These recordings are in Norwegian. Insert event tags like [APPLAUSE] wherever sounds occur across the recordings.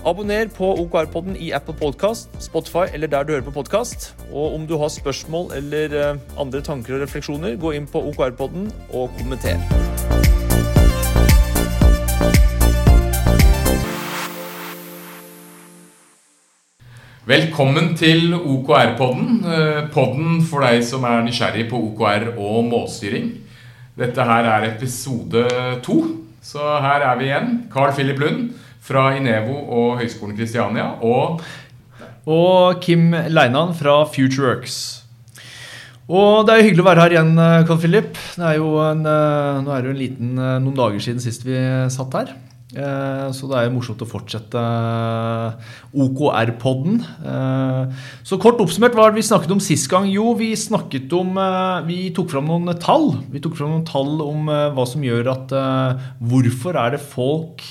Abonner på OKR-podden i Apple Podcast, Spotify eller der du hører på podkast. Og om du har spørsmål eller eh, andre tanker og refleksjoner, gå inn på OKR-podden og kommenter. Velkommen til OKR-podden. eh, Podden for deg som er nysgjerrig på OKR og målstyring. Dette her er episode to, så her er vi igjen. Carl Philip Lund fra Inevo og Høgskolen Kristiania. Og Og Kim Leinan fra Futureworks. Og det er jo hyggelig å være her igjen, Carl Philip. Det er jo en, eh, nå er det jo en liten, eh, noen dager siden sist vi satt her. Eh, Så det er jo morsomt å fortsette OKR-podden. Så kort oppsummert, hva var det vi snakket om sist gang? Jo, vi snakket om Vi tok fram noen tall. Vi tok fram noen tall om hva som gjør at Hvorfor er det folk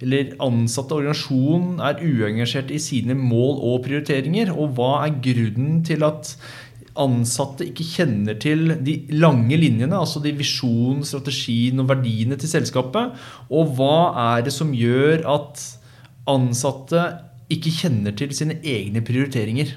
eller ansatte organisasjonen er uengasjert i sine mål og prioriteringer? Og hva er grunnen til at ansatte ikke kjenner til de lange linjene, altså de visjonen, strategien og verdiene til selskapet? Og hva er det som gjør at ansatte ikke kjenner til sine egne prioriteringer?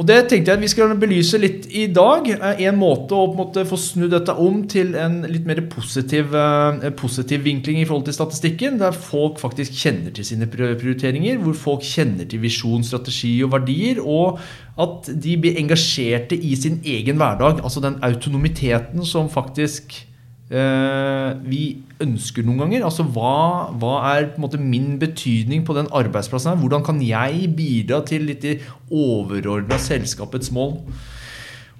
Og Det tenkte jeg at vi skal belyse litt i dag. En måte å måte få snudd dette om til en litt mer positiv, eh, positiv vinkling i forhold til statistikken, der folk faktisk kjenner til sine prioriteringer, hvor folk kjenner til visjon, strategi og verdier, og at de blir engasjerte i sin egen hverdag. Altså den autonomiteten som faktisk eh, vi ønsker noen ganger. Altså hva, hva er måte min betydning på den arbeidsplassen her? Hvordan kan jeg bidra til litt i overordna selskapets mål?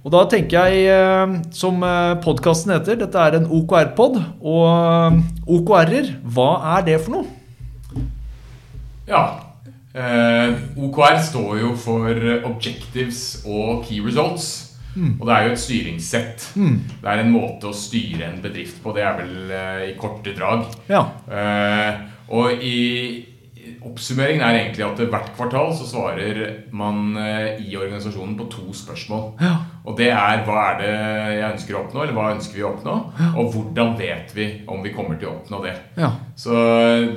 Og da tenker jeg, eh, som podkasten heter, dette er en OKR-pod. Og OKR-er, hva er det for noe? ja eh, OKR står jo for Objectives og Key Results. Og det er jo et styringssett. Det er en måte å styre en bedrift på. Det er vel uh, i korte drag. Ja. Uh, og i oppsummeringen er egentlig at hvert kvartal så svarer man uh, i organisasjonen på to spørsmål. Ja. Og det er hva er det jeg ønsker å oppnå, eller hva ønsker vi å oppnå? Og hvordan vet vi om vi kommer til å oppnå det? Ja. Så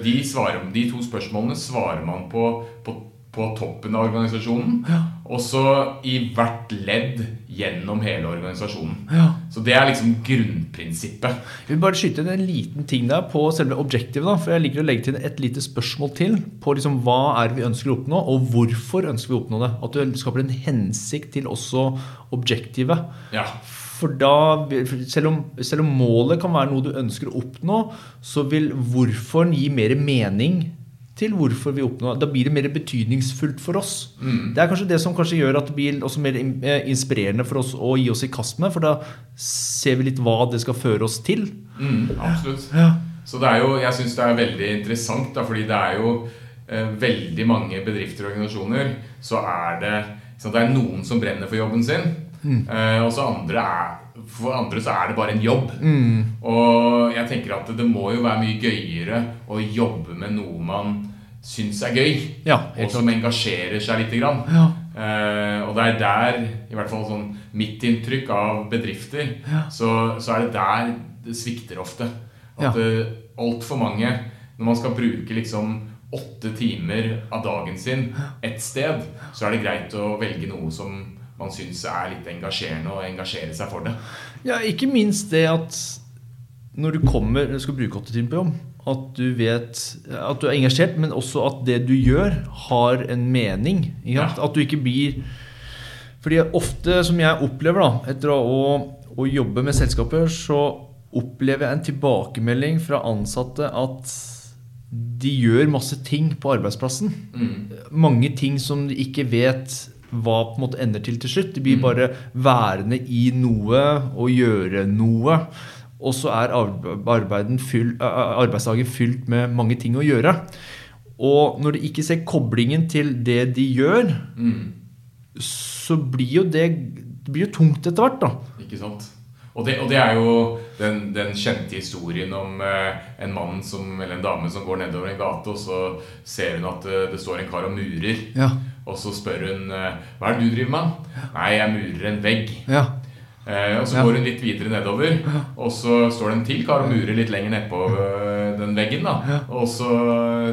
de, svarer, de to spørsmålene svarer man på, på, på toppen av organisasjonen. Og så i hvert ledd gjennom hele organisasjonen. Ja. Så det er liksom grunnprinsippet. Jeg vil bare skyte inn en liten ting der på selve objektivet. da, for Jeg liker å legge til et lite spørsmål til på liksom hva er det vi ønsker å oppnå, og hvorfor ønsker vi å oppnå det. At du skaper en hensikt til også objektivet. Ja. For da, selv om, selv om målet kan være noe du ønsker å oppnå, så vil hvorfor gi mer mening til hvorfor vi oppnår. Da blir det mer betydningsfullt for oss. Det er kanskje det som kanskje gjør at det blir også mer eh, inspirerende for oss å gi oss i kast med, for da ser vi litt hva det skal føre oss til. Mm, absolutt. Så det er jo, jeg syns det er veldig interessant, da, fordi det er jo eh, veldig mange bedrifter og organisasjoner så er det så det er noen som brenner for jobben sin, eh, og så andre er for andre så er det bare en jobb. Og jeg tenker at det må jo være mye gøyere å jobbe med noe man syns er gøy, Ja, og som engasjerer seg lite grann. Ja. Eh, og det er der, i hvert fall sånn mitt inntrykk av bedrifter, så, så er det der det svikter ofte. At Ja. ja. altfor mange, når man skal bruke liksom åtte timer av dagen sin ett sted, så er det greit å velge noe som man syns er litt engasjerende, og engasjere seg for det. Ja, ikke minst det at når du kommer du skal bruke åtte timer på jobb, at du vet at du er engasjert, men også at det du gjør, har en mening. Ja. At du ikke blir Fordi ofte, som jeg opplever da, etter å, å jobbe med selskaper, så opplever jeg en tilbakemelding fra ansatte at de gjør masse ting på arbeidsplassen. Mange ting som de ikke vet hva på en måte ender til til slutt. De blir bare værende i noe og gjøre noe. Og så er fyll, arbeidsdagen fylt med mange ting å gjøre. Og når de ikke ser koblingen til det de gjør, så blir jo det det blir jo tungt etter hvert, da. Ikke sant? Og det, og det er jo den, den kjente historien om eh, en mann som, eller en dame som går nedover en gate, og så ser hun at eh, det står en kar og murer. Ja. Og så spør hun eh, hva er det du driver med? Nei, jeg murer en vegg. Ja. Eh, og så Ja. går hun litt videre nedover, og så står det en til kar og murer litt lenger nedpå øh, den veggen. da Og så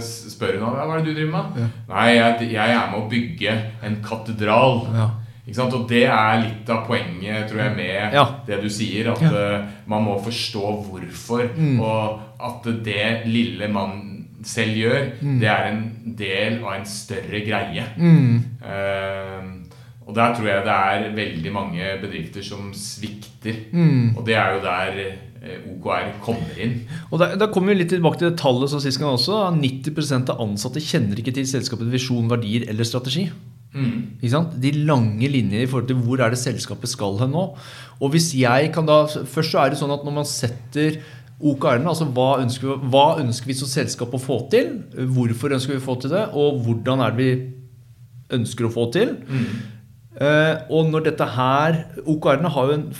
spør hun hva er det du driver med. Ja. Nei, jeg, jeg er med å bygge en katedral. Ja. Ikke sant? Og det er litt av poenget tror jeg med det du sier. At øh, man må forstå hvorfor. Mm. Og at det lille man selv gjør, Mm. det er en del av en større greie. Mm. Uh, og der tror jeg det er veldig mange bedrifter som svikter. Mm. Og det er jo der eh, OKR kommer inn. Og da, kommer vi litt tilbake til det tallet som sist gang også. 90% av ansatte kjenner ikke til selskapets visjon, verdier eller strategi. Ikke sant? De lange linjer i forhold til hvor er det selskapet skal hen nå. Og hvis jeg kan da, Først så er det sånn at når man setter OKR-ene, altså hva ønsker, vi, hva ønsker vi som selskap å få til? Hvorfor ønsker vi å få til det? Og hvordan er det vi ønsker å få til? Eh, og når dette her OKR-ene har jo en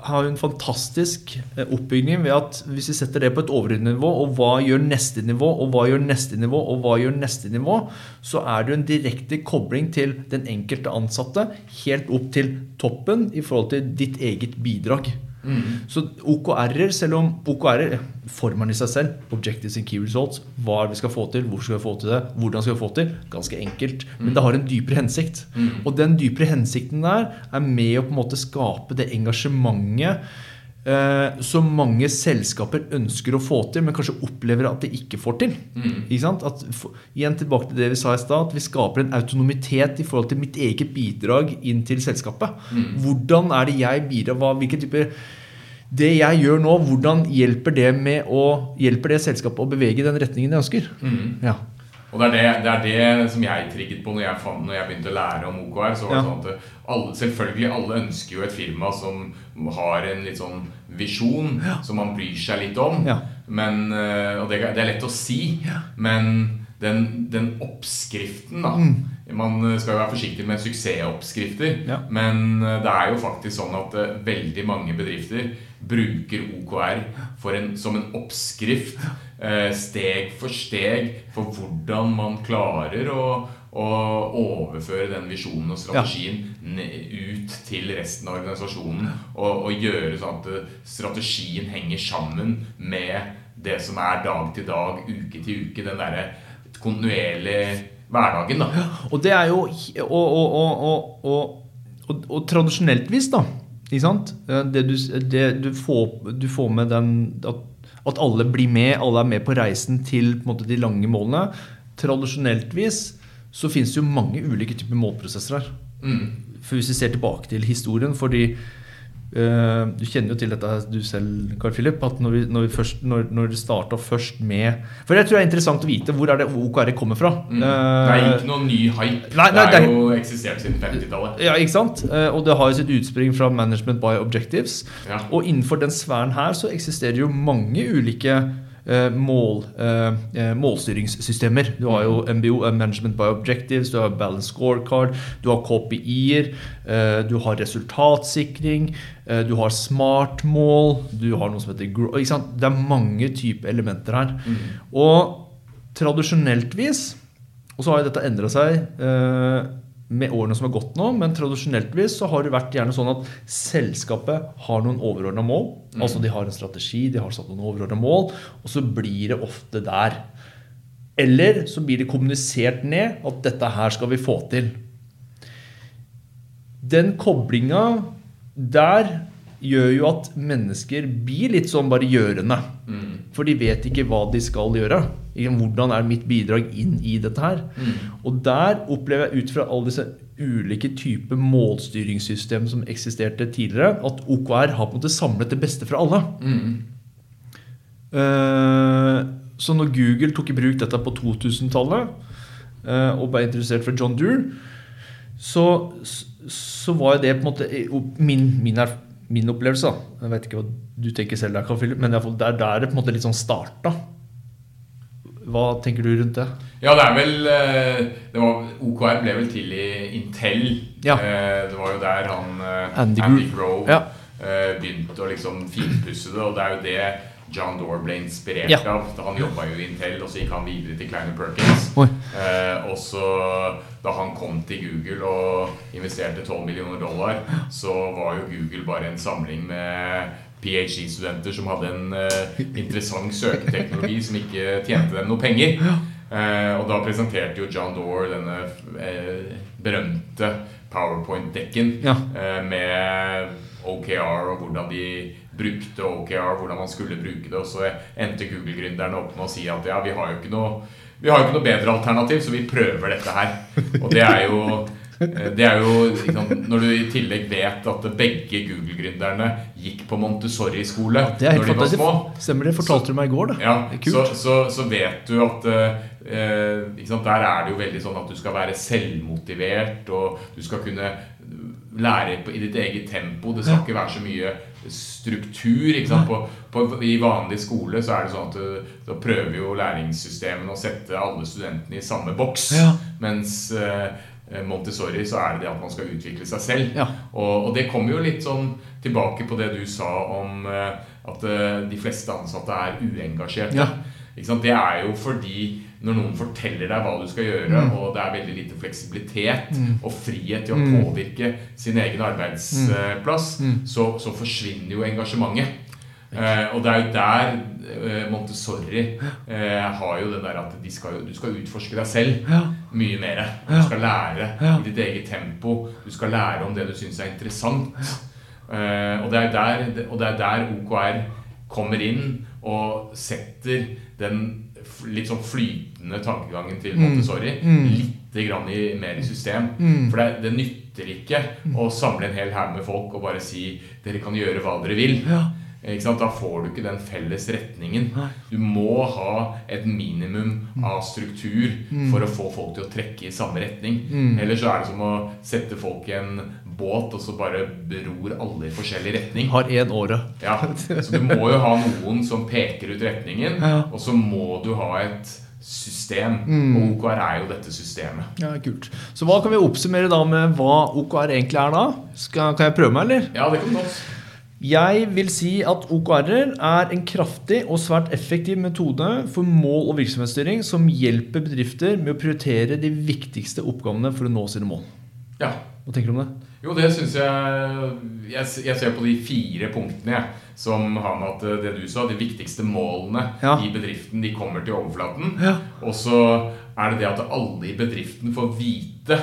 har en fantastisk eh, oppbygning ved at hvis vi setter det på et overordnet nivå, og hva gjør neste nivå, og hva gjør neste nivå, og hva gjør neste nivå, så er det jo en direkte kobling til den enkelte ansatte helt opp til toppen i forhold til ditt eget bidrag. Så OKR-er, selv om OKR-er former i seg selv, Objectives and Key Results, hva vi skal få til, hvor skal vi få til det, hvordan skal vi få til, ganske enkelt. Men det har en dypere hensikt. Og den dypere hensikten der er med å på en måte skape det engasjementet som mange selskaper ønsker å få til, men kanskje opplever at de ikke får til. Ikke sant? At, igjen tilbake til det vi sa i stad, at vi skaper en autonomitet i forhold til mitt eget bidrag inn til selskapet. Hvordan er det jeg bidrar? Hva, hvilke typer det jeg gjør nå, hvordan hjelper det, med å, hjelper det selskapet å bevege i den retningen de ønsker? Ja. Og det er det, det er det som jeg trigget på når jeg, fant, når jeg begynte å lære om OKR. Så var det Ja. sånn at alle, Selvfølgelig alle ønsker jo et firma som har en litt sånn visjon som man bryr seg litt om. Ja. Men, eh, og det, det er lett å si, men den, den oppskriften, da Mm. Man skal jo være forsiktig med suksessoppskrifter, Ja. men eh, det er jo faktisk sånn at eh, veldig mange bedrifter bruker OKR for en, som en oppskrift, eh, steg for steg, for hvordan man klarer å, å overføre den visjonen og strategien ja. ut til resten av organisasjonen. Og, og gjøre sånn at eh, strategien henger sammen med det som er dag til dag, uke til uke. Den derre kontinuerlige hverdagen, da. Og det er jo Og, og, og, tradisjoneltvis, da ikke sant? Det du, det du, får, du får med den at, at alle blir med, alle er med på reisen til på måte, de lange målene. Tradisjoneltvis så finnes det jo mange ulike typer målprosesser her. Mm. For hvis vi ser tilbake til historien fordi Du kjenner jo til dette du selv, Carl Philip. At når, vi, når, vi først, når, når du starta først med For jeg tror det er interessant å vite hvor er det OKR kommer fra. Mm. Det er Eh, ikke noen ny hype. Nei, nei, det det er jo eksistert siden 50-tallet. Ja, ikke sant? Eh, Og det har jo sitt utspring fra Management by Objectives. Ja. Og innenfor den sfæren her så eksisterer jo mange ulike eh, mål, eh, eh, målstyringssystemer. Du har jo MBO, eh, Management by Objectives, du har Balance Scorecard, du har KPI-er, eh, du har resultatsikring, eh, du har smart-mål, du har noe som heter. Ikke sant? Det er mange typer elementer her. Og tradisjoneltvis og så har jo dette endra seg eh, med årene som har gått nå, men tradisjoneltvis så har det vært gjerne sånn at selskapet har noen overordna mål. Altså de har en strategi, de har satt noen overordna mål, og så blir det ofte der. Eller så blir det kommunisert ned at dette her skal vi få til. Den koblinga der gjør jo at mennesker blir litt sånn bare gjørende. For de vet ikke hva de skal gjøre. Hvordan er mitt bidrag inn i dette her? Og der opplever jeg ut fra alle disse ulike typer målstyringssystem som eksisterte tidligere, at OKR har på en måte samlet det beste fra alle. Eh, Så når Google tok i bruk dette på 2000-tallet eh, og ble interessert fra John Doer, så, så var jo det på en måte min, min, er, min opplevelse. da. Jeg vet ikke hva du tenker selv der, Carl Philip, men det er der det på en måte litt sånn starta. hva tenker du rundt det? Ja, det er vel eh, det var, OKR ble vel til i Intel. Ja. Eh, Det var jo der han eh, Andy Andy, Grove. Ja. begynte å liksom finpusse det. Og det er jo det John Dore ble inspirert Ja. av. Han jobba jo i Intel, og så gikk han videre til Kleiner Perkins. Eh, og så da han kom til Google og investerte 12 millioner dollar, så var jo Google bare en samling med PhD-studenter som hadde en eh, interessant søketeknologi som ikke tjente dem noe penger. Eh, og da presenterte jo John Dore denne eh, berømte PowerPoint-dekken Ja. eh, med OKR og hvordan de brukte OKR, hvordan man skulle bruke det. Og så endte Google-gründerne opp med å si at ja, vi har jo ikke noe vi har jo ikke noe bedre alternativ, så vi prøver dette her. Og det er jo det er jo liksom, Når du i tillegg vet at begge Google-gründerne gikk på Montessori-skole helt når de var små. Stemmer det? Fortalte du meg i går, da. ja, så, så, så vet du at eh, sant, Der er det jo veldig sånn at du skal være selvmotivert, og du skal kunne lære på, i ditt eget tempo. Det skal ikke være så mye struktur. På, på, I vanlig skole så er det sånn at du, da prøver jo læringssystemene å sette alle studentene i samme boks. Ja. Mens eh, Montessori så er det det at man skal utvikle seg selv. Ja. Og, og det kommer jo litt sånn tilbake på det du sa om eh, at eh, de fleste ansatte er uengasjerte. Ja. Ikke sant? Det er jo fordi når noen forteller deg hva du skal gjøre, og det er veldig lite fleksibilitet og frihet til å påvirke sin egen arbeidsplass, så, så forsvinner jo engasjementet. Eh, og det er jo der eh, Montessori eh, har jo den der at de skal, du skal utforske deg selv Ja. Mye mer. Du skal lære i ditt eget tempo. Du skal lære om det du syns er interessant. Eh, og, det er der, og det er der OKR kommer inn og setter den litt sånn flytende tankegangen til Montessori litt grann i, mer i system. For det, det nytter ikke å samle en hel haug med folk og bare si dere kan gjøre hva dere vil. Ja. Da får du ikke den felles retningen. Du må ha et minimum av struktur for å få folk til å trekke i samme retning. Ellers så er det som å sette folk i en båt, og så bare beror alle i forskjellig retning. Har én åre. Ja, Så du må jo ha noen som peker ut retningen, og så må du ha et system. Og OKR er jo dette systemet. Ja, kult. Så hva kan vi oppsummere da med hva OKR egentlig er da? Skal, kan jeg prøve meg, eller? Ja, det kan du også. Jeg vil si at OKR-er er en kraftig og svært effektiv metode for mål- og virksomhetsstyring som hjelper bedrifter med å prioritere de viktigste oppgavene for å nå sine mål. Ja. Hva tenker du om det? Jo, det syns jeg, jeg Jeg ser på de fire punktene jeg, som har med at eh, det du sa, de viktigste målene Ja. i bedriften, de kommer til overflaten. Ja. Og så er det det at alle i bedriften får vite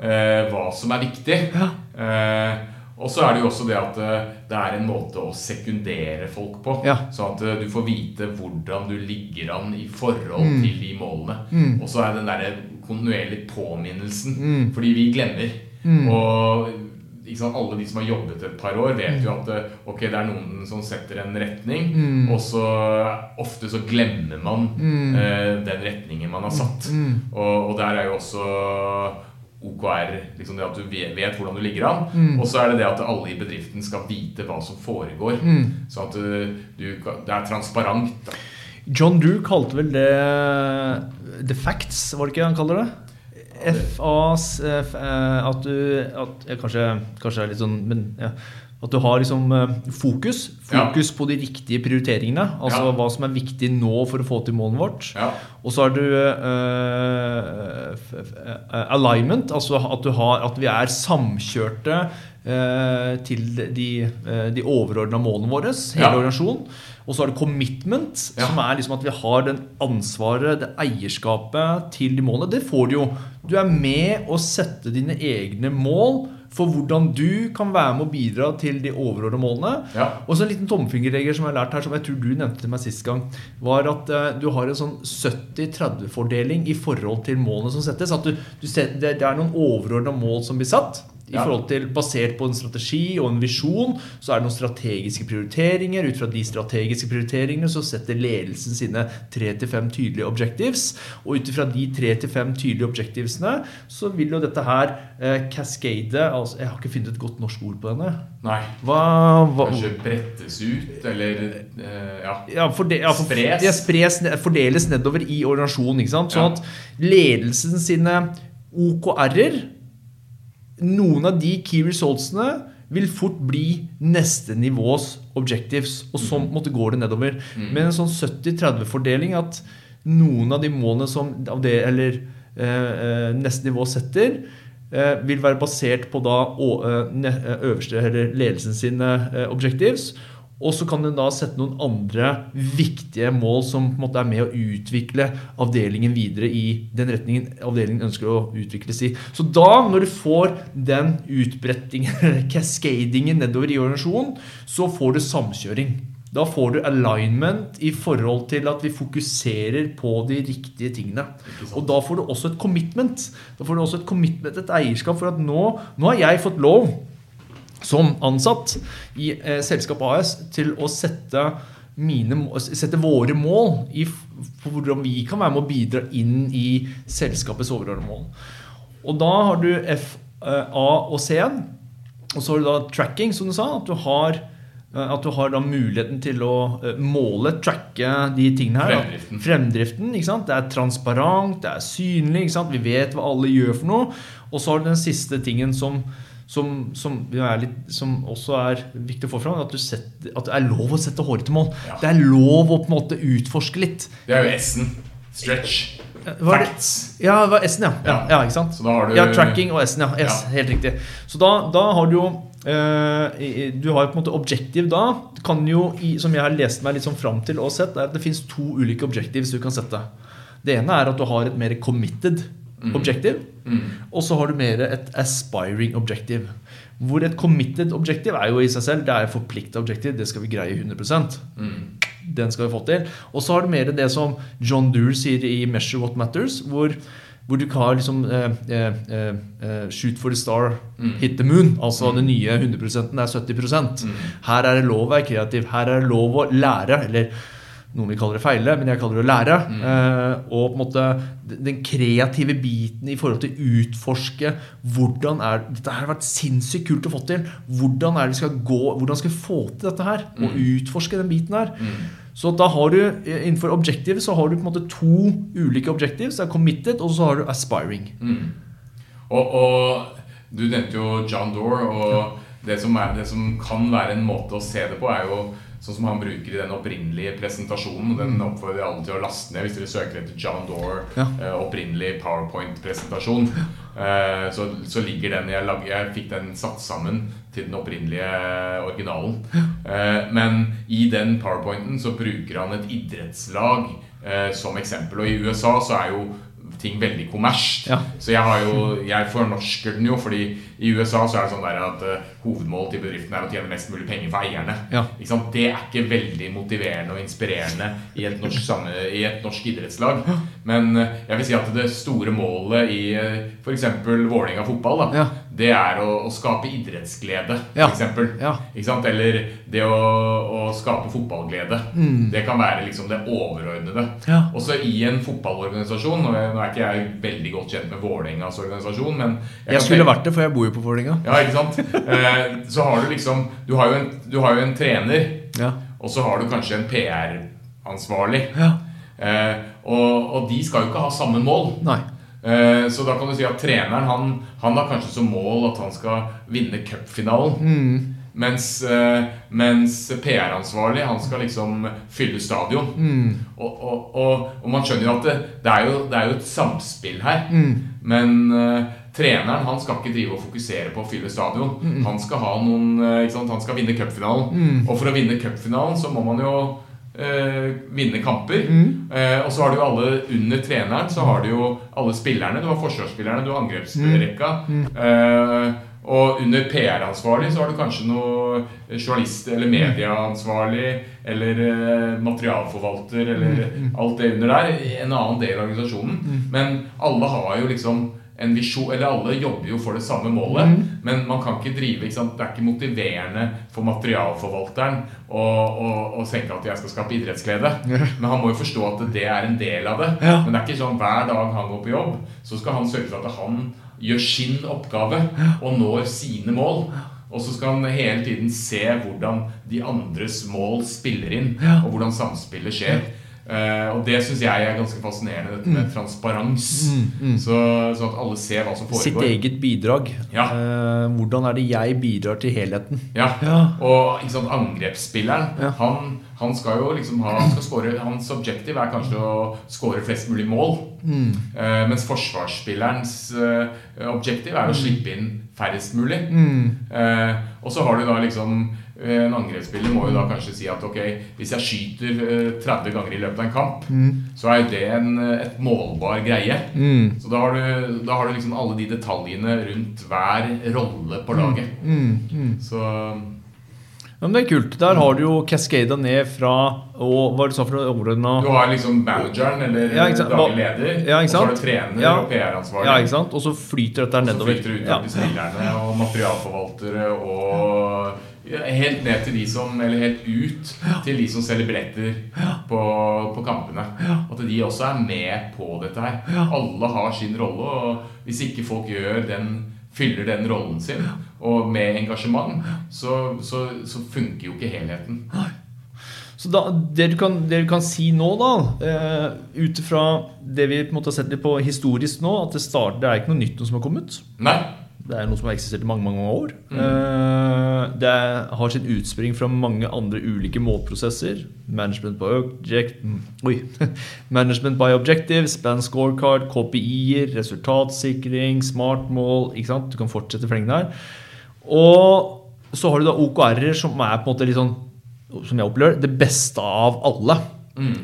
eh, hva som er viktig. Ja. Eh, og så er det jo også det at eh, det er en måte å sekundere folk på. Ja. Sånn at eh, du får vite hvordan du ligger an i forhold Mm. til de målene. Og så er den derre kontinuerlige påminnelsen. Fordi vi glemmer. Mm. Og sant, alle de som har jobbet et par år, vet jo at eh, ok, det er noen som setter en retning, Mm. og så ofte så glemmer man eh, den retningen man har satt. Mm. Og, og der er jo også OKR liksom det at du vet, hvordan du ligger an. Mm. Og så er det det at alle i bedriften skal vite hva som foregår. Så at du, du, det er transparent. Da. John Drew kalte vel det The Facts, var det ikke han kaller det? FAs eh, f- eh, At du at, kanskje, kanskje er litt sånn men, ja. At du har liksom fokus. fokus. Fokus på de riktige prioriteringene. Altså Ja. hva som er viktig nå for å få til målet vårt. Ja. Og så har du eh, eh, alignment, altså at, du har, at vi er samkjørte uh, til de, uh, de overordna målene våre, hele Ja. organisasjonen. Og så har du commitment, Ja. som er liksom at vi har den ansvaret, det eierskapet til de målene. Det får du jo. Du er med å sette dine egne mål for hvordan du kan være med å bidra til de overordnede målene. Ja. Og så en liten tommelfingerregel som jeg har lært her, som jeg tror du nevnte til meg sist gang, var at eh, du har en sånn 70-30-fordeling i forhold til målene som settes. At du, du ser, det, det er noen overordna mål som blir satt. I forhold til, Basert på en strategi og en visjon så er det noen strategiske prioriteringer. Ut fra de strategiske prioriteringene så setter ledelsen sine tre til fem tydelige objectives. Og ut ifra de tre til fem tydelige objectivesene så vil jo dette her eh, cascade altså, Jeg har ikke funnet et godt norsk ord på denne. Nei. Hva, hva Kanskje brettes ut, eller eh, Ja. ja, forde, ja, for, Spres. Ja, spres, ned- fordeles nedover i organisasjonen. Sånn at ledelsen sine OKR-er Noen av de key resultsene vil fort bli neste nivås objectives. Og så måtte en går det nedover. Med en sånn 70-30-fordeling at noen av de målene som av det, eller eh, eh, neste nivå setter, eh, vil være basert på da eh, øverste eller ledelsen sine eh, objectives. Og så kan en da sette noen andre viktige mål som på en måte er med å utvikle avdelingen videre i den retningen avdelingen ønsker å utvikles i. Så da, når du får den utbrettingen, [LAUGHS] cascadingen nedover i organisasjonen, så får du samkjøring. Da får du alignment i forhold til at vi fokuserer på de riktige tingene. Og da får du også et commitment. Da får du også et commitment, et eierskap for at nå, nå har jeg fått lov som ansatt i eh, Selskap AS til å sette, mine, sette våre mål i, hvordan vi kan være med å bidra inn i selskapets overordnede mål. Og da har du F, eh, A og C-en. Og så har du da tracking, som du sa. At du har, eh, at du har da muligheten til å eh, måle, tracke de tingene her. Fremdriften. Fremdriften, ikke sant? Det er transparent, det er synlig. ikke sant? Vi vet hva alle gjør for noe. Og så har du den siste tingen som, som, som, er litt, som også er viktig å få fram. At, du setter, at det er lov å sette hårete mål. Ja. Det er lov å på en måte utforske litt. Det er jo S-en. Stretch. Det? Facts. Ja, det var S-en, ja. ja. Ja. Ikke sant? Så da har du Ja, tracking og S-en, ja. S. Helt riktig. Så da, da har du jo eh, Du har jo på en måte objective da. Kan jo, som jeg har lest meg litt sånn fram til og sett, er at det fins to ulike objectives du kan sette. Det ene er at du har et mer committed objective. Mm. Og så har du mer et aspiring objective. Hvor et committed objective er jo i seg selv det er et forpliktet objective. Det skal vi greie 100 Mm. Den skal vi få til. Og så har du mer det som John Doer sier i Measure What Matters, hvor, hvor du har liksom eh, eh, eh, Shoot for the star, Mm. hit the moon. Altså det nye 100 er 70 Mm. Her er det lov å være kreativ. Her er det lov å lære. Eller noen vil kalle det feile, men jeg kaller det å lære. Mm. Eh, og på en måte den kreative biten i forhold til å utforske hvordan er Dette her har vært sinnssykt kult å få til. Hvordan er det vi skal gå Hvordan skal vi få til dette her? Og utforske den biten her. Mm. Så da har du innenfor objective så har du på en måte to ulike objectives. Det er committed, og så har du aspiring. Mm. Og, og du nevnte jo John Doore, og det som, er, det som kan være en måte å se det på, er jo sånn som han bruker i den opprinnelige presentasjonen. Den oppfordrer jeg alle til å laste ned hvis dere søker etter John Dore. Ja. eh, Opprinnelig PowerPoint-presentasjon. Eh, så, så ligger den jeg, lag, jeg fikk den satt sammen til den opprinnelige originalen. Eh, men i den PowerPointen så bruker han et idrettslag eh, som eksempel. Og i USA så er jo ting veldig kommersielt. Ja. Så jeg, har jo, jeg fornorsker den jo, fordi i USA så er det sånn der at uh, hovedmålet til bedriften er å tjene mest mulig penger for eierne. Ja. Det er ikke veldig motiverende og inspirerende i et norsk, samme, i et norsk idrettslag. Men uh, jeg vil si at det store målet i f.eks. Vålerenga fotball, da, Ja. Det er å, å skape idrettsglede, Ja. eksempel. Ja. Eller det å, å skape fotballglede. Det kan være liksom det overordnede. Mm. Ja. Også i en fotballorganisasjon Nå er ikke jeg veldig godt kjent med Vålerengas organisasjon, men Jeg jeg skulle tenke- vært det, for jeg bor jo på Vålerenga. Ja, ikke sant? Eh, så har du liksom Du har jo en, du har jo en trener, Ja. og så har du kanskje en PR-ansvarlig. ja. Eh, og, og de skal jo ikke ha samme mål. Nei. Eh, så da kan du si at treneren han, han har kanskje som mål at han skal vinne cupfinalen. Mm. Mens, eh, mens PR-ansvarlig han skal liksom fylle stadion. Mm. Og, og, og, og man skjønner jo at det, det, er, jo, det er jo et samspill her. Mm. Men uh, treneren han skal ikke drive og fokusere på å fylle stadion. Han skal ha noen? Han skal vinne cupfinalen. Mm. Og for å vinne cupfinalen så må man jo vinne kamper. Mm. Eh, og så har du jo alle under treneren Så har du jo alle spillerne. Du har forsvarsspillerne, du har angrepsrekka. Mm. Eh, og under PR-ansvarlig så har du kanskje noe journalist eller medieansvarlig eller eh, materialforvalter eller Mm. alt det under der. En annen del av organisasjonen. Men alle har jo liksom en visjon Eller alle jobber jo for det samme målet, Mm. men man kan ikke drive ikke? Det er ikke motiverende for materialforvalteren å, å, å tenke at jeg skal skape idrettsglede. Men han må jo forstå at det er en del av det. Ja. Men det er ikke sånn hver dag han går på jobb, så skal han sørge for at han gjør sin oppgave og når sine mål. Og så skal han hele tiden se hvordan de andres mål spiller inn, og hvordan samspillet skjer. Eh, og det syns jeg er ganske fascinerende, dette med transparens. Så, så, at alle ser hva som foregår. Sitt eget bidrag. Ja. Uh, hvordan er det jeg bidrar til helheten? Ja. Ja. Og ikke sant, angrepsspilleren Ja. han, han skal jo liksom ha han skal score, Hans objektiv er kanskje å score flest mulig mål. Mm. Eh, mens forsvarsspillerens objektiv er å slippe inn færrest mulig. Mm. Eh, og så har du da liksom En angrepsspiller må jo da kanskje si at ok, hvis jeg skyter eh, 30 ganger i løpet av en kamp, så er jo det en, eh, et målbar greie. Mm. Så da har, du, da har du liksom alle de detaljene rundt hver rolle på laget. Mm. Mm. Så Ja, men det er kult. Der har du jo cascada ned fra og, Hva er det du sa for noe nå? Du har liksom manageren eller Ja, ikke sant. daglig leder, Ja, ikke og så har du trener Ja. og PR-ansvarlig. Ja, ikke sant? Og så flyter dette nedover. Og så flyter flytter det ut Ja. spillerne og materialforvaltere og ja, helt ned til de som Eller helt ut til de som selger billetter på, på kampene. At de også er med på dette her. Alle har sin rolle, og hvis ikke folk gjør den fyller den rollen sin, og med engasjement, så, så, så funker jo ikke helheten. Så da, det, du kan, det du kan si nå, da, eh, ut ifra det vi på en måte har sett litt på historisk nå, at det, starter, det er ikke noe nytt noe som har kommet. Nei. Det er noe som har eksistert i mange mange år. Mm. det har sitt utspring fra mange andre ulike målprosesser. Management by, object, oi. [LAUGHS] Management by objectives, band scorecard, KPI-er, resultatsikring, smart mål. Ikke sant? Du kan fortsette flengen her. Og så har du da OKR-er som er på en måte litt sånn som jeg opplever, det beste av alle.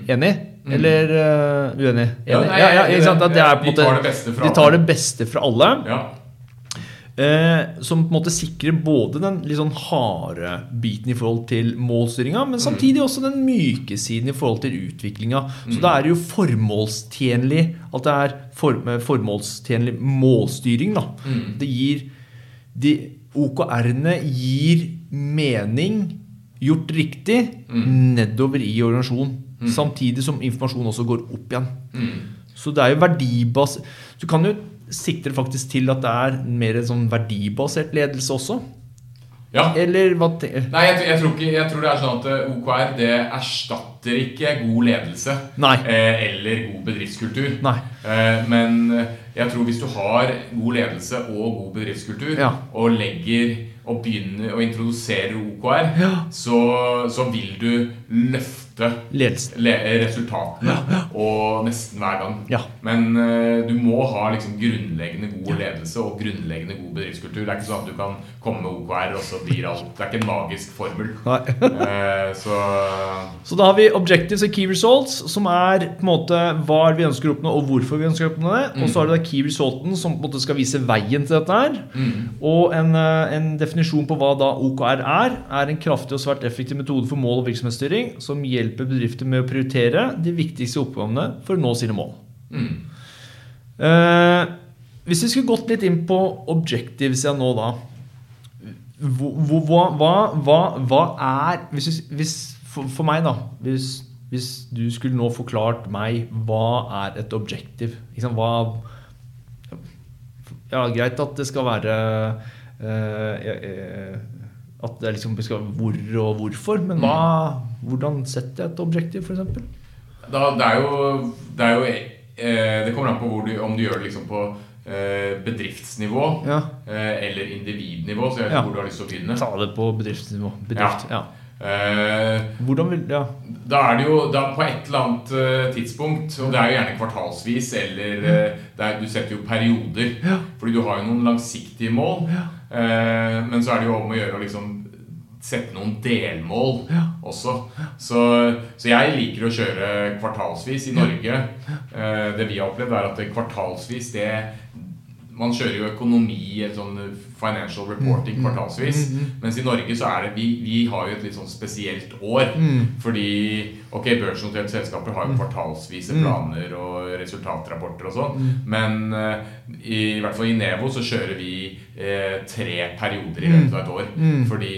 Enig? Eller uh, uenig? Enig? Ja, nei, ja, ja? Det er på en de måte, tar det beste fra de tar det beste fra alle. Ja. Eh, som på en måte sikrer både den litt sånn harde biten i forhold til målstyringa, men samtidig også den myke siden i forhold til utviklinga. Så da er det jo formålstjenlig at det er for, formålstjenlig målstyring. da. Det gir de OKR-ene gir mening, gjort riktig, nedover i organisasjonen. Samtidig som informasjon også går opp igjen. Så det er jo verdibas... Du kan jo sikte det faktisk til at det er mer sånn verdibasert ledelse også. ja. Eller hva Nei, jeg, jeg, tror ikke, jeg tror det er sånn at eh, OKR det erstatter ikke god ledelse eh, eller god bedriftskultur. Eh, men eh, jeg tror hvis du har god ledelse og god bedriftskultur, Ja. og legger og begynner å introdusere OKR, Ja. så, så vil du løfte Ledelsen. le resultatene og nesten hver gang. Ja. Men uh, du må ha liksom grunnleggende god ledelse og grunnleggende god bedriftskultur. Det er ikke sånn at du kan komme med OKR, og så blir alt Det er ikke en magisk formel. Eh, så [LAUGHS] Så da har vi objectives og key results, som er på en måte hva vi ønsker å oppnå, og hvorfor vi ønsker å oppnå det. Og så har du da key resulten, som på en måte skal vise veien til dette her. Og en, eh, en definisjon på hva da OKR er, er en kraftig og svært effektiv metode for mål- og virksomhetsstyring som hjelper bedrifter med å prioritere de viktigste oppgavene for å nå sine mål. Eh, hvis vi skulle gått litt inn på objectives igjen nå, da. Hva, hva, hva, hva er hvis, hvis, for, for meg, da hvis, hvis du skulle nå forklart meg hva er et objective liksom, hva, Ja, greit at det skal være eh, eh, At det liksom skal hvor og hvorfor, men hva, hvordan setter jeg et objektiv, f.eks.? da, det er jo Det, er jo, eh, det kommer an på hvor du, om du gjør det liksom på eh, bedriftsnivå Ja. eh, eller individnivå. Så jeg vet Ja. hvor du har lyst til å begynne. Ta det på bedriftsnivå. Bedrift. Ja. Eh, Hvordan vil Ja. Da er det jo da på et eller annet eh, tidspunkt, og det er jo gjerne kvartalsvis, eller eh, det er, du setter jo perioder. Fordi du har jo noen langsiktige mål, men så er det jo om å gjøre å liksom sette noen delmål også. Så, så jeg liker å kjøre kvartalsvis. I Norge, eh, det vi har opplevd, er at kvartalsvis det man kjører jo økonomi, eller sånn financial reporting kvartalsvis. mm, kvartalsvis. mm, mm. Mens i Norge så er det vi, vi har jo et litt sånn spesielt år. Mm. Fordi ok, børsnoterte selskaper har jo kvartalsvise Mm. planer og resultatrapporter og sånn. Mm. Men i, i, hvert fall i Nevo så kjører vi eh, tre perioder i Mm. løpet av et år. Mm. Fordi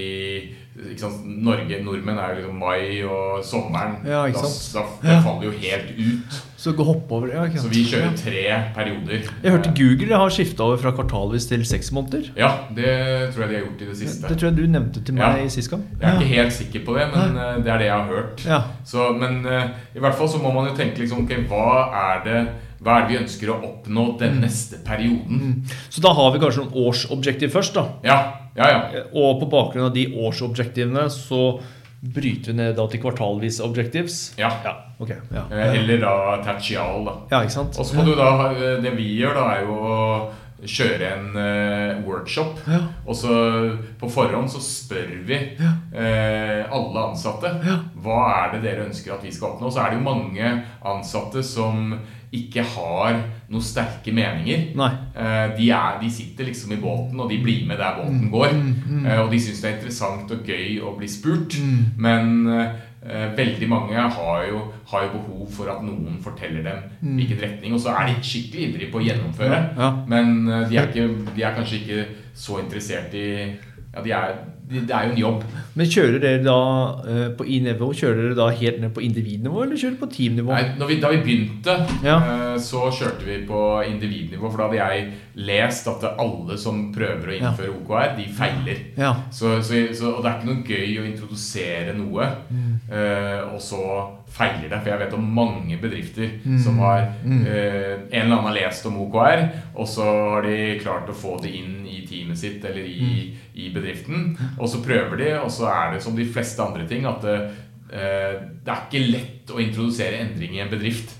ikke sant, Norge, nordmenn er jo liksom mai og sommeren. Ja, da, da, det faller jo helt ut. Så gå hoppe over ja, Så vi kjører tre perioder. Jeg hørte Google har skifta over fra kvartalvis til seks måneder. Ja, det tror jeg de har gjort i det siste. Det tror jeg du nevnte til meg Ja. sist gang. Jeg er ikke helt sikker på det, men Nei. det er det jeg har hørt. Ja. Så, men eh, i hvert fall så må man jo tenke liksom okay, hva er det hva er det vi ønsker å oppnå den neste perioden? Mm. Så da har vi kanskje noen årsobjektiv først, da. Ja, ja, ja. Og på bakgrunn av de årsobjektivene så bryter vi ned da til kvartalvis objectives. ja. ok. Ja, Eh, Eller da tertial, da. ja ikke sant? Og så må du da eh, Det vi gjør, da, er jo å kjøre en uh, workshop. Ja. Og så på forhånd så spør vi eh, alle ansatte Ja. hva er det dere ønsker at vi skal oppnå. Så er det jo mange ansatte som ikke har noen sterke meninger. Eh, de, er, de sitter liksom i båten, og de blir med der båten går. mm. Eh, og de syns det er interessant og gøy å bli spurt. Mm. Men eh, veldig mange har jo, har jo behov for at noen forteller dem Mm. hvilken retning. Og så er de skikkelig ivrige på å gjennomføre. Ja. Men eh, de er, ikke, de er kanskje ikke så interessert i Ja, de er, det er jo en jobb. Men kjører dere da eh, på i-nivå Kjører dere da helt ned på individnivå, eller kjører dere på teamnivå? Nei, når vi, da vi begynte, Ja. eh, så kjørte vi på individnivå. For da hadde jeg lest at alle som prøver å Ja. innføre OKR, de feiler. Ja. Så, så, så, og det er ikke noe gøy å introdusere noe, Mm. eh, og så feiler det. For jeg vet om mange bedrifter Mm. som har Mm. eh, En eller annen har lest om OKR, og så har de klart å få det inn i teamet sitt eller i, Mm. i bedriften. Og så prøver de, og så er det som de fleste andre ting at det, eh, er ikke lett å introdusere endring i en bedrift.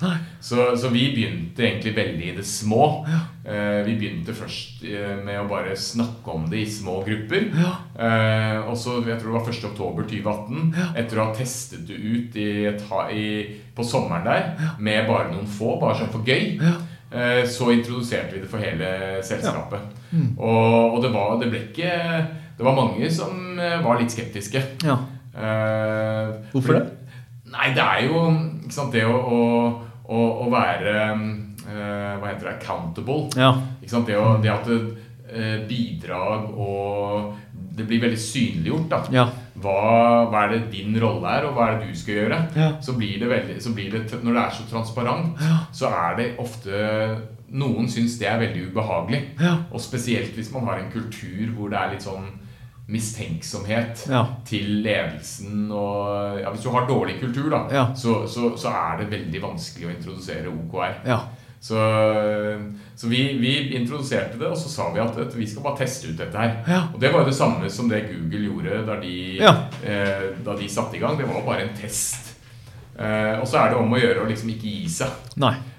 Så, så vi begynte egentlig veldig i det små. Ja. vi begynte først eh, med å bare snakke om det i små grupper. Ja. Eh, og så, jeg tror det var 1. oktober 2018, Ja. etter å ha testet det ut i et, i, på sommeren der med bare noen få, bare sånn for gøy, eh, så introduserte vi det for hele selskapet. Mm. Og, og det, var, det ble ikke Det var mange som eh, var litt skeptiske. ja. Eh, Hvorfor fordi- det? Nei, det er jo sant, det å, å, å, være uh, Hva heter det? Accountable. Ja. Sant? Det, å, det at uh, bidrag og Det blir veldig synliggjort. da Ja. hva, hva er det din rolle er, og hva er det du skal gjøre? Ja. Så blir det veldig så blir det, Når det er så transparent, så er det ofte Noen syns det er veldig ubehagelig. Ja. Og spesielt hvis man har en kultur hvor det er litt sånn mistenksomhet Ja. til ledelsen og ja, Hvis du har dårlig kultur, da, Ja. så, så, så er det veldig vanskelig å introdusere OKR. Ja. Så, så vi, vi introduserte det, og så sa vi at, at vi skal bare teste ut dette her. Og det var jo det samme som det Google gjorde da de, eh, da de satte i gang. Det var bare en test. Eh, og så er det om å gjøre å liksom ikke gi seg.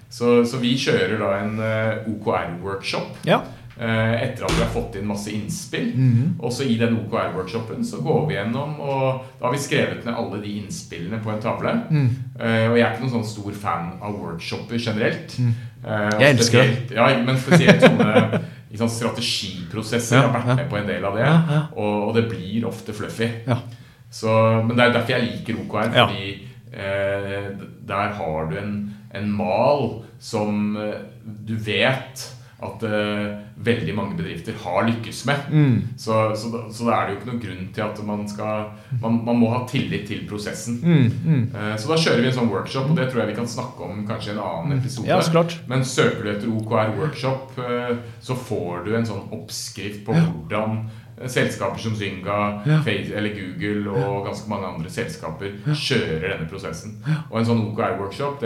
Så vi kjører da en eh, OKR-workshop Ja. Eh, etter at vi har fått inn masse innspill. Mhm. Og så i den OKR-workshopen så går vi gjennom, og da har vi skrevet ned alle de innspillene på en tavle. Mm. Uh, og jeg er ikke noen sånn stor fan av workshoper generelt. Mm. Uh, Jeg elsker det. Ja, men spesielt sånne [LAUGHS] liksom, strategiprosesser. Ja, jeg har vært ja. med på en del av det. Ja. Og, og det blir ofte fluffy. Ja. Så, men det er derfor jeg liker OKR. Fordi eh, der har du en, en mal som du vet at uh, veldig mange bedrifter har lykkes med. Mm. Så, så, da, så da er det jo ikke noen grunn til at man skal Man, man må ha tillit til prosessen. Mm. Mm. Uh, Så da kjører vi en sånn workshop, og det tror jeg vi kan snakke om kanskje i en annen episode. Ja, klart. Men søker du etter OKR workshop, uh, så får du en sånn oppskrift på hvordan selskaper som Zynga, Ja. Eller Google og ganske mange andre selskaper kjører denne prosessen. Og en sånn OKR-workshop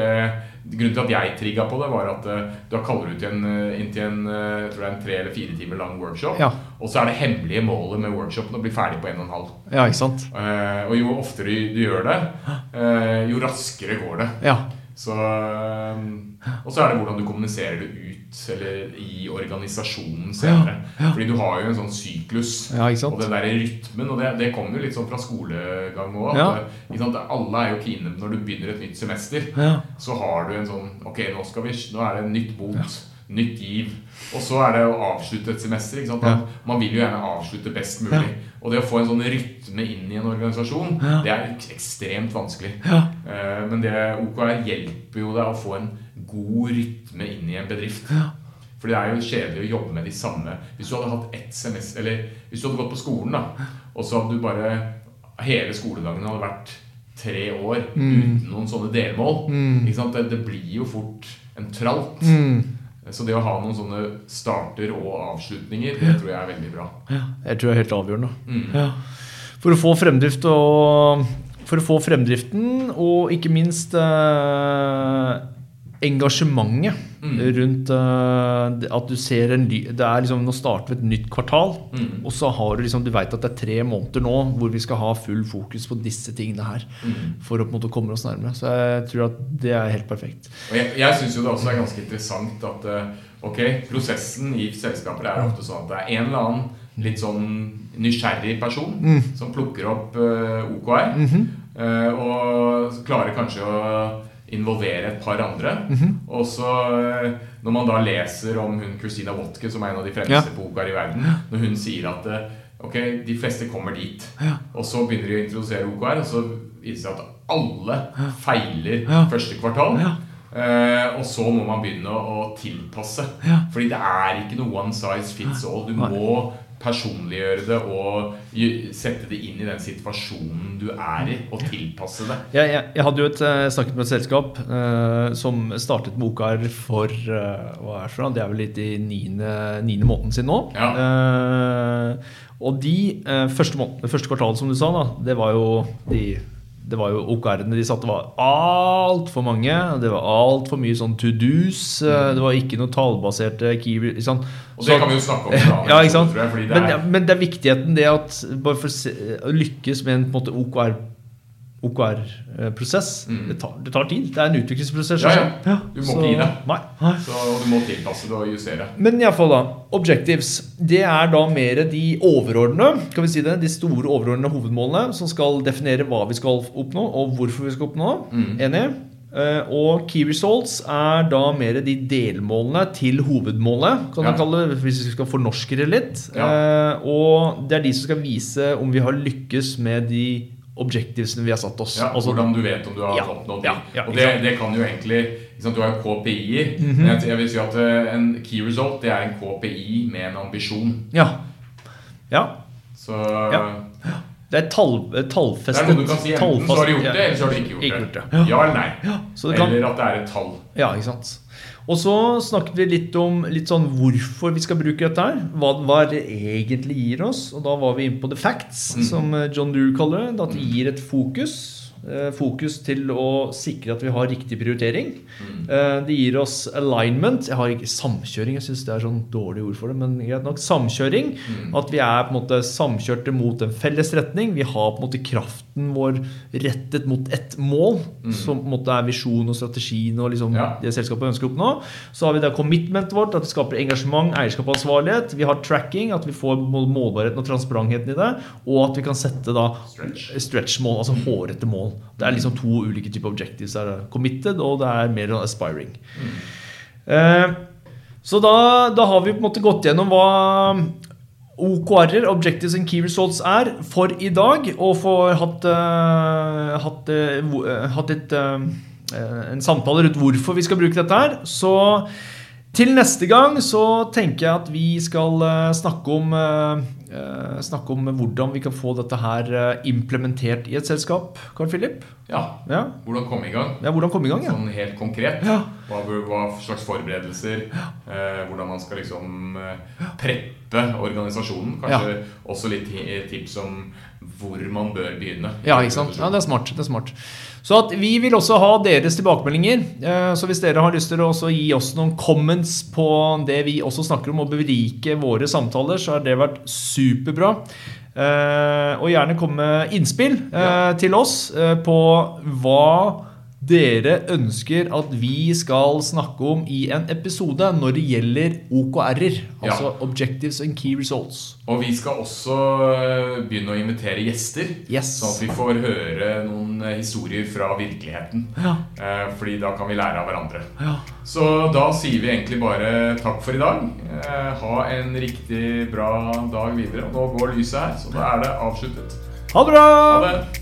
Grunnen til at jeg trigga på det, var at eh, da kaller du til en, eh, inn til en, eh, en tre eller fire timer lang workshop. Ja. Og så er det hemmelige målet med workshopen å bli ferdig på en og en halv. Ja, ikke sant? Og jo oftere du gjør det, jo raskere går det. Ja. Så, og så er det hvordan du kommuniserer det ut eller i organisasjonen senere. Ja, ja. Fordi du har jo en sånn syklus. Ja? Og den der rytmen, og det, det kommer jo litt sånn fra skolegang òg. Alle er jo kine når du begynner et nytt semester. Så har du en sånn Ok, nå, skal vi, nå er det en nytt bot. nytt giv. Og så er det å avslutte et semester. Man, man vil jo gjerne avslutte best mulig. Og det å få en sånn rytme inn i en organisasjon, det er ekstremt vanskelig. Eh, Men det OKR hjelper jo deg å få en god rytme inn i en bedrift. For det er jo kjedelig å jobbe med de samme Hvis du hadde hatt ett semester Eller hvis du hadde gått på skolen, da, og så hadde du bare Hele skoledagen hadde vært tre år uten noen sånne delmål. Sant? Det, det blir jo fort en tralt. Så det å ha noen sånne starter og avslutninger, det tror jeg er veldig bra. Ja, jeg tror det er helt avgjørende. Mm. Ja. For å få fremdrift og For å få fremdriften, og ikke minst eh, engasjementet Mm. rundt uh, at du ser en ly- Det er liksom Nå starter vi et nytt kvartal, Mm. og så har du liksom Du veit at det er tre måneder nå hvor vi skal ha full fokus på disse tingene her. Mm. For å på en måte komme oss nærmere. Så jeg tror at det er helt perfekt. Og jeg, jeg syns jo det også er ganske interessant at eh, ok, prosessen i selskaper er ofte sånn at det er en eller annen litt sånn nysgjerrig person som plukker opp uh, OKR, eh, og klarer kanskje å involvere et par andre. Og så, eh, når man da leser om hun Christina Wotke, som er en av de fremste Ja. boka i verden, når hun sier at eh, ok, de fleste kommer dit, og så begynner de å introdusere OKR, og så viser det seg at alle feiler Ja. første kvartal. Ja. Eh, og så må man begynne å, å tilpasse. Ja. Fordi det er ikke noe one size fits all. Du må personliggjøre det og sette det inn i den situasjonen du er i, og tilpasse det. Jeg, jeg, jeg hadde jo et, eh, snakket med et selskap eh, som startet boka OKR for eh, hva er det for noe? Det er vel litt i niende, niende måneden sin nå. Eh, og de eh, første, måneden, det første kvartalet, som du sa, da, det var jo de det var jo OKR-ene de satte var altfor mange. Det var altfor mye sånn to do's. eh, Det var ikke noe tallbaserte keyword. Sant? Og det kan vi jo snakke om, [LAUGHS] Da, ja, ikke sant? jeg, fordi det men, er- men det er viktigheten det at bare for å lykkes med en på en måte OKR OKR-prosess Mm. det, tar, det tar tid. Det er en utviklingsprosess. Ja, ja. Du må så- ikke gi deg. Nei. Så og du må tilpasse det og justere. Men iallfall, da. Objectives. Det er da mer de overordnede, kan vi si det, de store overordnede hovedmålene som skal definere hva vi skal oppnå, og hvorfor vi skal oppnå. Mm. Enig? Eh, og key results er da mer de delmålene til hovedmålet, kan Ja. kalle det, hvis vi skal fornorske det litt. Ja. Eh, og det er de som skal vise om vi har lykkes med de objectivesene vi har satt oss. Ja, Altså- hvordan du vet om du har Ja, oppnådd ja, ja, og det, det kan jo egentlig sant, Du har jo KPI-er. Mm -hmm. jeg, jeg vil si at eh, en key result det er en KPI med en ambisjon. Ja. ja. Så. Det er tall, det er noe du kan si enten så har du gjort det, eller så har du ikke gjort Ikke det. gjort det. Ja. Eller nei. Eller at det er et tall. ja, ikke sant. Og så snakket vi litt om litt sånn hvorfor vi skal bruke dette her. Hva, hva det egentlig gir oss. Og da var vi inne på the facts, Mm. som eh, John Drew kaller det. At det gir et fokus. Eh, Fokus til å sikre at vi har riktig prioritering. Mm. Eh, Det gir oss alignment. Jeg har ikke samkjøring, jeg syns det er sånn dårlig ord for det. Men greit nok. Samkjøring. Mm. At vi er på en måte samkjørte mot en felles retning. Vi har på en måte kraften vår rettet mot ett mål, som på en måte er visjonen og strategien og liksom Mm. Ja. det selskapet ønsker å oppnå. Så har vi da commitmentet vårt, at det skaper engasjement, eierskap og ansvarlighet. Vi har tracking, at vi får målbarheten og transparentheten i det. Og at vi kan sette da Stretch. stretch-mål, altså hårete mål. Det er liksom to ulike typer objectives. Det er committed, og det er mer aspiring. Eh, så da, da har vi på en måte gått gjennom hva OKR-er, Objectives and Key Results, er for i dag. Og får hatt, uh, hatt, uh, hatt et, en samtale rundt hvorfor vi skal bruke dette her. Så til neste gang så tenker jeg at vi skal eh, snakke om eh, eh, Snakke om hvordan vi kan få dette her eh, implementert i et selskap. Carl Philip? Ja. Ja, Hvordan komme i gang. ja hvordan komme i gang? Ja. Sånn helt konkret. Ja. Hva, hva slags forberedelser. Eh, hvordan man skal liksom preppe organisasjonen. Kanskje også litt tips om hvor man bør begynne. Ja, ikke sant? Ja, det er smart. det er smart. Så at vi vil også ha deres tilbakemeldinger. Eh, Så hvis dere har lyst til å gi oss noen comments på det vi også snakker om, og berike våre samtaler, så har det vært superbra. Eh, Og gjerne komme med innspill eh, Ja. til oss på hva dere ønsker at vi skal snakke om i en episode når det gjelder OKR-er. Altså Objectives and Key Results. Og vi skal også eh, begynne å invitere gjester. Yes. Sånn at vi får høre noen eh, historier fra virkeligheten. Ja. Eh, Fordi da kan vi lære av hverandre. Ja. Så da sier vi egentlig bare takk for i dag. Ha en riktig bra dag videre. Nå går lyset her, så da er det avsluttet. Ha det bra! Ha det!